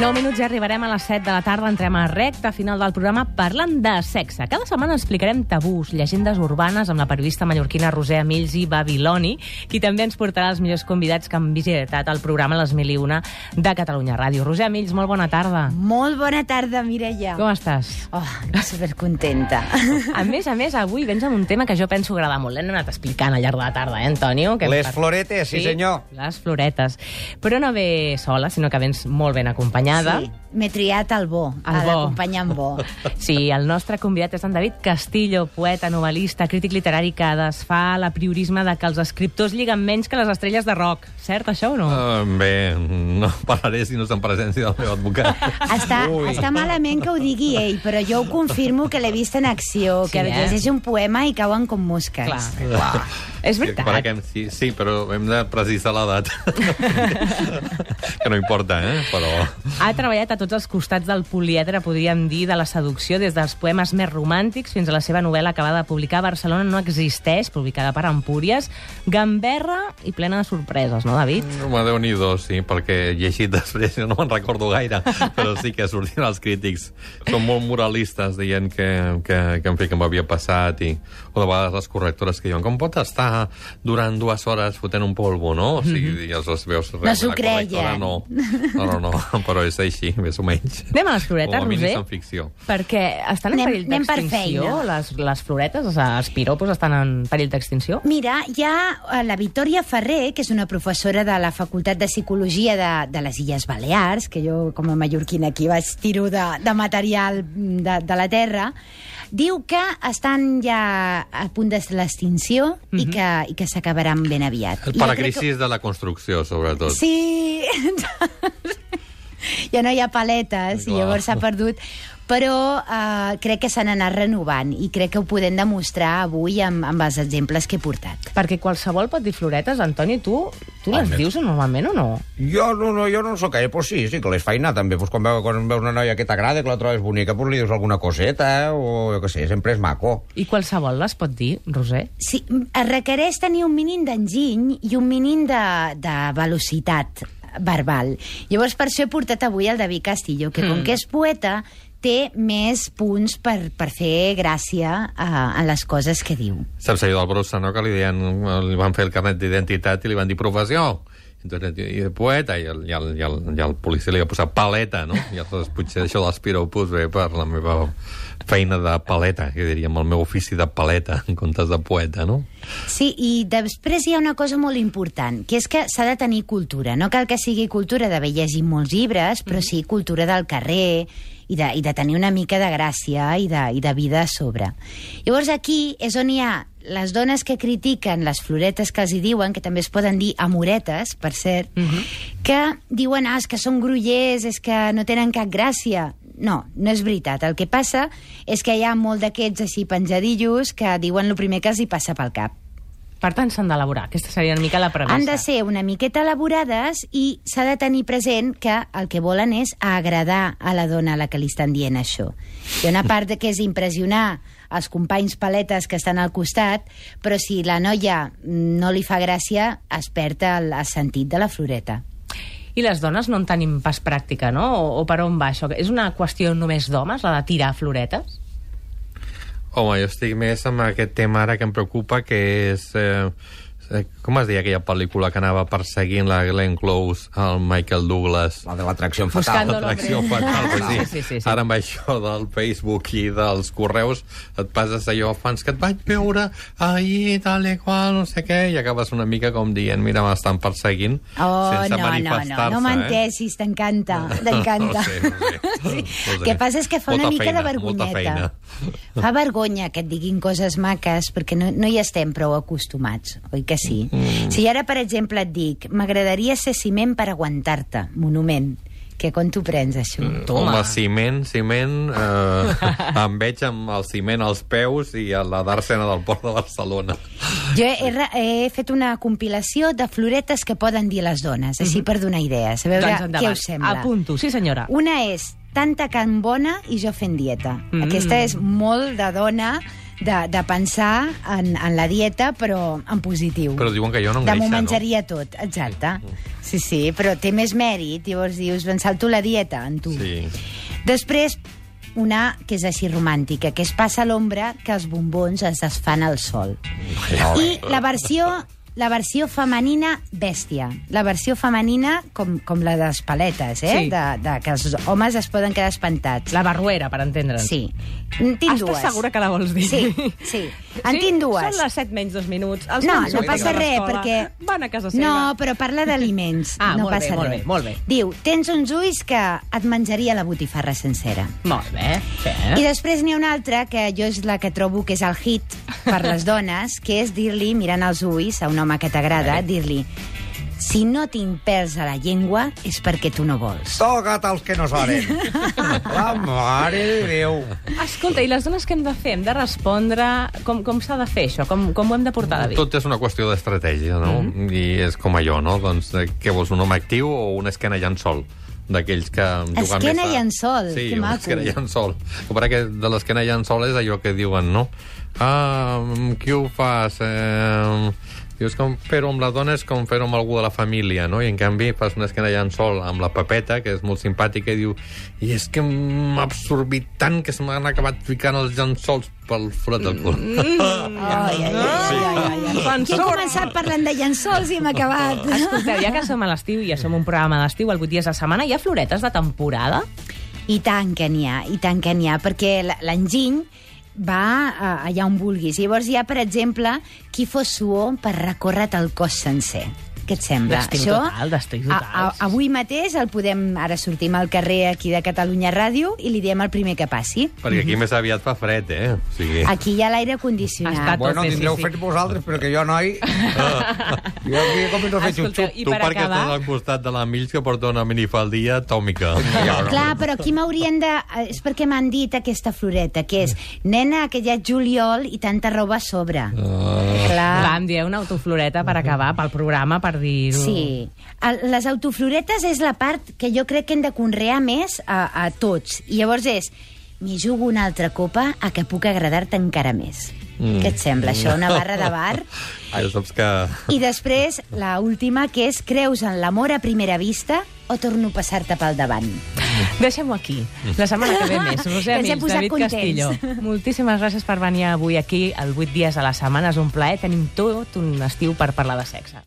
9 minuts i arribarem a les 7 de la tarda. Entrem a recta final del programa parlant de sexe. Cada setmana explicarem tabús, llegendes urbanes amb la periodista mallorquina Roser Emills i Babiloni, qui també ens portarà els millors convidats que han visitat el programa Les Mil i Una de Catalunya Ràdio. Roser Emills, molt bona tarda. Molt bona tarda, Mireia. Com estàs? Oh, supercontenta. A més a més, avui vens amb un tema que jo penso agradar molt. L'hem anat explicant al llarg de la tarda, eh, Antonio? Que Les floretes, sí, senyor. Les floretes. Però no ve sola, sinó que vens molt ben acompanyada. Sí, m'he triat el bo, El d'acompanyar amb bo. Sí, el nostre convidat és en David Castillo, poeta, novel·lista, crític literari que desfà l'apriorisme de que els escriptors lliguen menys que les estrelles de rock. Cert, això o no? Uh, bé, no parlaré si no és en presència del meu advocat. Està, està malament que ho digui ell, però jo ho confirmo que l'he vist en acció, Sí, que eh? llegeix un poema i cauen com mosques. Clar, clar. És veritat. Perquè, sí, sí, però hem de precisar l'edat. que no importa, eh? Però... Ha treballat a tots els costats del poliedre, podríem dir, de la seducció, des dels poemes més romàntics fins a la seva novel·la acabada de publicar Barcelona no existeix, publicada per Empúries, gamberra i plena de sorpreses, no, David? Home, déu nhi sí, perquè llegit després no me'n recordo gaire, però sí que sortien els crítics. Són molt moralistes dient que, que, que en fi, que m'havia passat i, o de vegades les correctores que diuen com pot estar durant dues hores fotent un polvo, no? O sigui, i els veus... No s'ho creien. No, no, no, no, però és així, més o menys. Anem a les floretes, Com a mínim Roser? en ficció. Perquè estan en Anem- perill d'extinció, les, les floretes, o sigui, els piropos estan en perill d'extinció? Mira, hi ha eh, la Victòria Ferrer, que és una professora de la Facultat de Psicologia de, de les Illes Balears, que jo, com a mallorquina aquí, vaig tiro de, de material de, de la Terra, diu que estan ja a punt de l'extinció i que, i que s'acabaran ben aviat. El I jo crec paracrisis de la construcció, sobretot. Sí! ja no hi ha paletes, i Clar. llavors s'ha perdut. Però uh, crec que s'han anat renovant i crec que ho podem demostrar avui amb, amb els exemples que he portat. Perquè qualsevol pot dir floretes, Antoni, tu, tu les dius normalment o no? Jo no, no, jo no sóc gaire, però sí, sí que les faig anar també. Pues quan, veu, quan veus una noia que t'agrada, que la trobes bonica, pues li dius alguna coseta, o jo què sé, sempre és maco. I qualsevol les pot dir, Roser? Sí, es requereix tenir un mínim d'enginy i un mínim de, de velocitat verbal. Llavors, per això he portat avui el David Castillo, que com que és poeta, té més punts per, per fer gràcia a, a les coses que diu. Saps allò del Brussa, no?, que li, deien, li van fer el carnet d'identitat i li van dir professió. Entonces, i de poeta, i el, i, el, i, el, i el policia li va posar paleta, no? I aleshores potser això dels piropos ve per la meva feina de paleta, que diríem el meu ofici de paleta en comptes de poeta, no? Sí, i després hi ha una cosa molt important, que és que s'ha de tenir cultura. No cal que sigui cultura d'haver llegit molts llibres, però sí cultura del carrer i de, i de tenir una mica de gràcia i de, i de vida a sobre. Llavors aquí és on hi ha les dones que critiquen les floretes que els hi diuen, que també es poden dir amoretes, per cert, que diuen, ah, és que són grullers, és que no tenen cap gràcia. No, no és veritat. El que passa és que hi ha molt d'aquests així penjadillos que diuen el primer que els hi passa pel cap. Per tant, s'han d'elaborar. Aquesta seria una mica la premissa. Han de ser una miqueta elaborades i s'ha de tenir present que el que volen és agradar a la dona a la que li estan dient això. Hi ha una part que és impressionar els companys paletes que estan al costat, però si la noia no li fa gràcia, es perd el, el sentit de la floreta. I les dones no en tenim pas pràctica, no? O, o per on va això? És una qüestió només d'homes, la de tirar floretes? Home, jo estic més amb aquest tema ara que em preocupa, que és... Eh, eh, com es deia aquella pel·lícula que anava perseguint la Glenn Close, el Michael Douglas? La de l'atracció fatal. L'atracció fatal, pues sí. Sí, sí, sí. Ara amb això del Facebook i dels correus et passes allò, fans que et vaig veure ahir, tal i qual, no sé què, i acabes una mica com dient, mira, m'estan perseguint Oh, sense no, no, no, manifestar-se. no menteixis, t'encanta, t'encanta. No sé, no sé. Sí. No sé. que passa és que fa Molta una mica feina, de molta vergonyeta. feina. Fa vergonya que et diguin coses maques, perquè no, no hi estem prou acostumats, oi que sí? Mm. Si ara, per exemple, et dic m'agradaria ser ciment per aguantar-te, monument, que com t'ho prens, això? Mm. Toma. Home, ciment, ciment, eh, em veig amb el ciment als peus i a la dàrsena del port de Barcelona. Jo he, re- he fet una compilació de floretes que poden dir les dones, així per donar idees, a veure doncs què us sembla. Apunto, sí senyora. Una és tanta can bona i jo fent dieta. Mm. Aquesta és molt de dona de, de pensar en, en la dieta, però en positiu. Però diuen que allò no De engreixa, m'ho no? menjaria tot, exacte. Sí, sí, però té més mèrit. Llavors dius, ben salto la dieta, en tu. Sí. Després, una que és així romàntica, que es passa a l'ombra que els bombons es desfan al sol. I la versió la versió femenina bèstia. La versió femenina com, com la de les paletes, eh? Sí. De, de que els homes es poden quedar espantats. La barruera, per entendre'ns. Sí. En tinc Estàs dues. segura que la vols dir? Sí, sí. En tinc dues. Són les 7 menys dos minuts. Els No, no passa res, perquè... Van a casa seva. No, però parla d'aliments. Ah, no molt bé, passa molt res. bé, molt bé. Diu, tens uns ulls que et menjaria la botifarra sencera. Molt bé. Sí. I després n'hi ha una altra, que jo és la que trobo que és el hit per les dones, que és dir-li, mirant els ulls a un home que t'agrada, dir-li si no tinc pèls a la llengua és perquè tu no vols. Toca't els que no sonen. La mare de Déu. Escolta, i les dones què hem de fer? Hem de respondre... Com, com s'ha de fer això? Com, com ho hem de portar, David? Tot és una qüestió d'estratègia, no? Mm. -hmm. I és com allò, no? Doncs, eh, què vols, un home actiu o una esquena llençol? d'aquells que juguen Esquena més... llençol, sí, que maco. esquena llençol. El que que de l'esquena llençol és allò que diuen, no? Ah, qui ho fas? Eh, dius com fer-ho amb la dona és com fer-ho amb algú de la família, no? I en canvi fas una esquena llençol amb la papeta, que és molt simpàtica, i diu i és que m'ha absorbit tant que se m'han acabat ficant els llençols pel forat del cul. Ai, ai, ai, ai, ai, ai. He començat parlant de llençols i hem acabat. Escolta, ja que som a l'estiu i ja som un programa d'estiu, el 8 dies a la setmana, hi ha floretes de temporada? I tant que n'hi ha, i tant que n'hi ha, perquè l'enginy va eh, allà on vulguis. Llavors hi ha, per exemple, qui fos suor per recórrer el cos sencer. Què et sembla? D'estiu total, d'estiu total, A, a, avui mateix el podem... Ara sortim al carrer aquí de Catalunya Ràdio i li diem el primer que passi. Perquè aquí més aviat fa fred, eh? O sigui... Aquí hi ha l'aire Està condicionat. tot. Bueno, sí, sí, tindreu sí. fet vosaltres, però que jo, noi... jo aquí com no fer Escolta, xup-xup. i tu per perquè acabar... estàs al costat de la Mills que porta una minifaldilla atòmica. Clar, però aquí m'haurien de... eh, És perquè m'han dit aquesta floreta, que és nena, que ja és juliol i tanta roba a sobre. Clar. Va, em dieu una autofloreta per acabar, pel programa, per dir-ho. Sí. El, les autofloretes és la part que jo crec que hem de conrear més a, a tots. I llavors és, m'hi jugo una altra copa a que puc agradar-te encara més. Mm. Què et sembla, això? Una barra de bar? Ja saps que... I després, la última, que és, creus en l'amor a primera vista o torno a passar-te pel davant? Deixem-ho aquí. La setmana que ve més. Roser Ens posat David contents. Castillo. Moltíssimes gràcies per venir avui aquí, el 8 dies a la setmana. És un plaer. Tenim tot un estiu per parlar de sexe.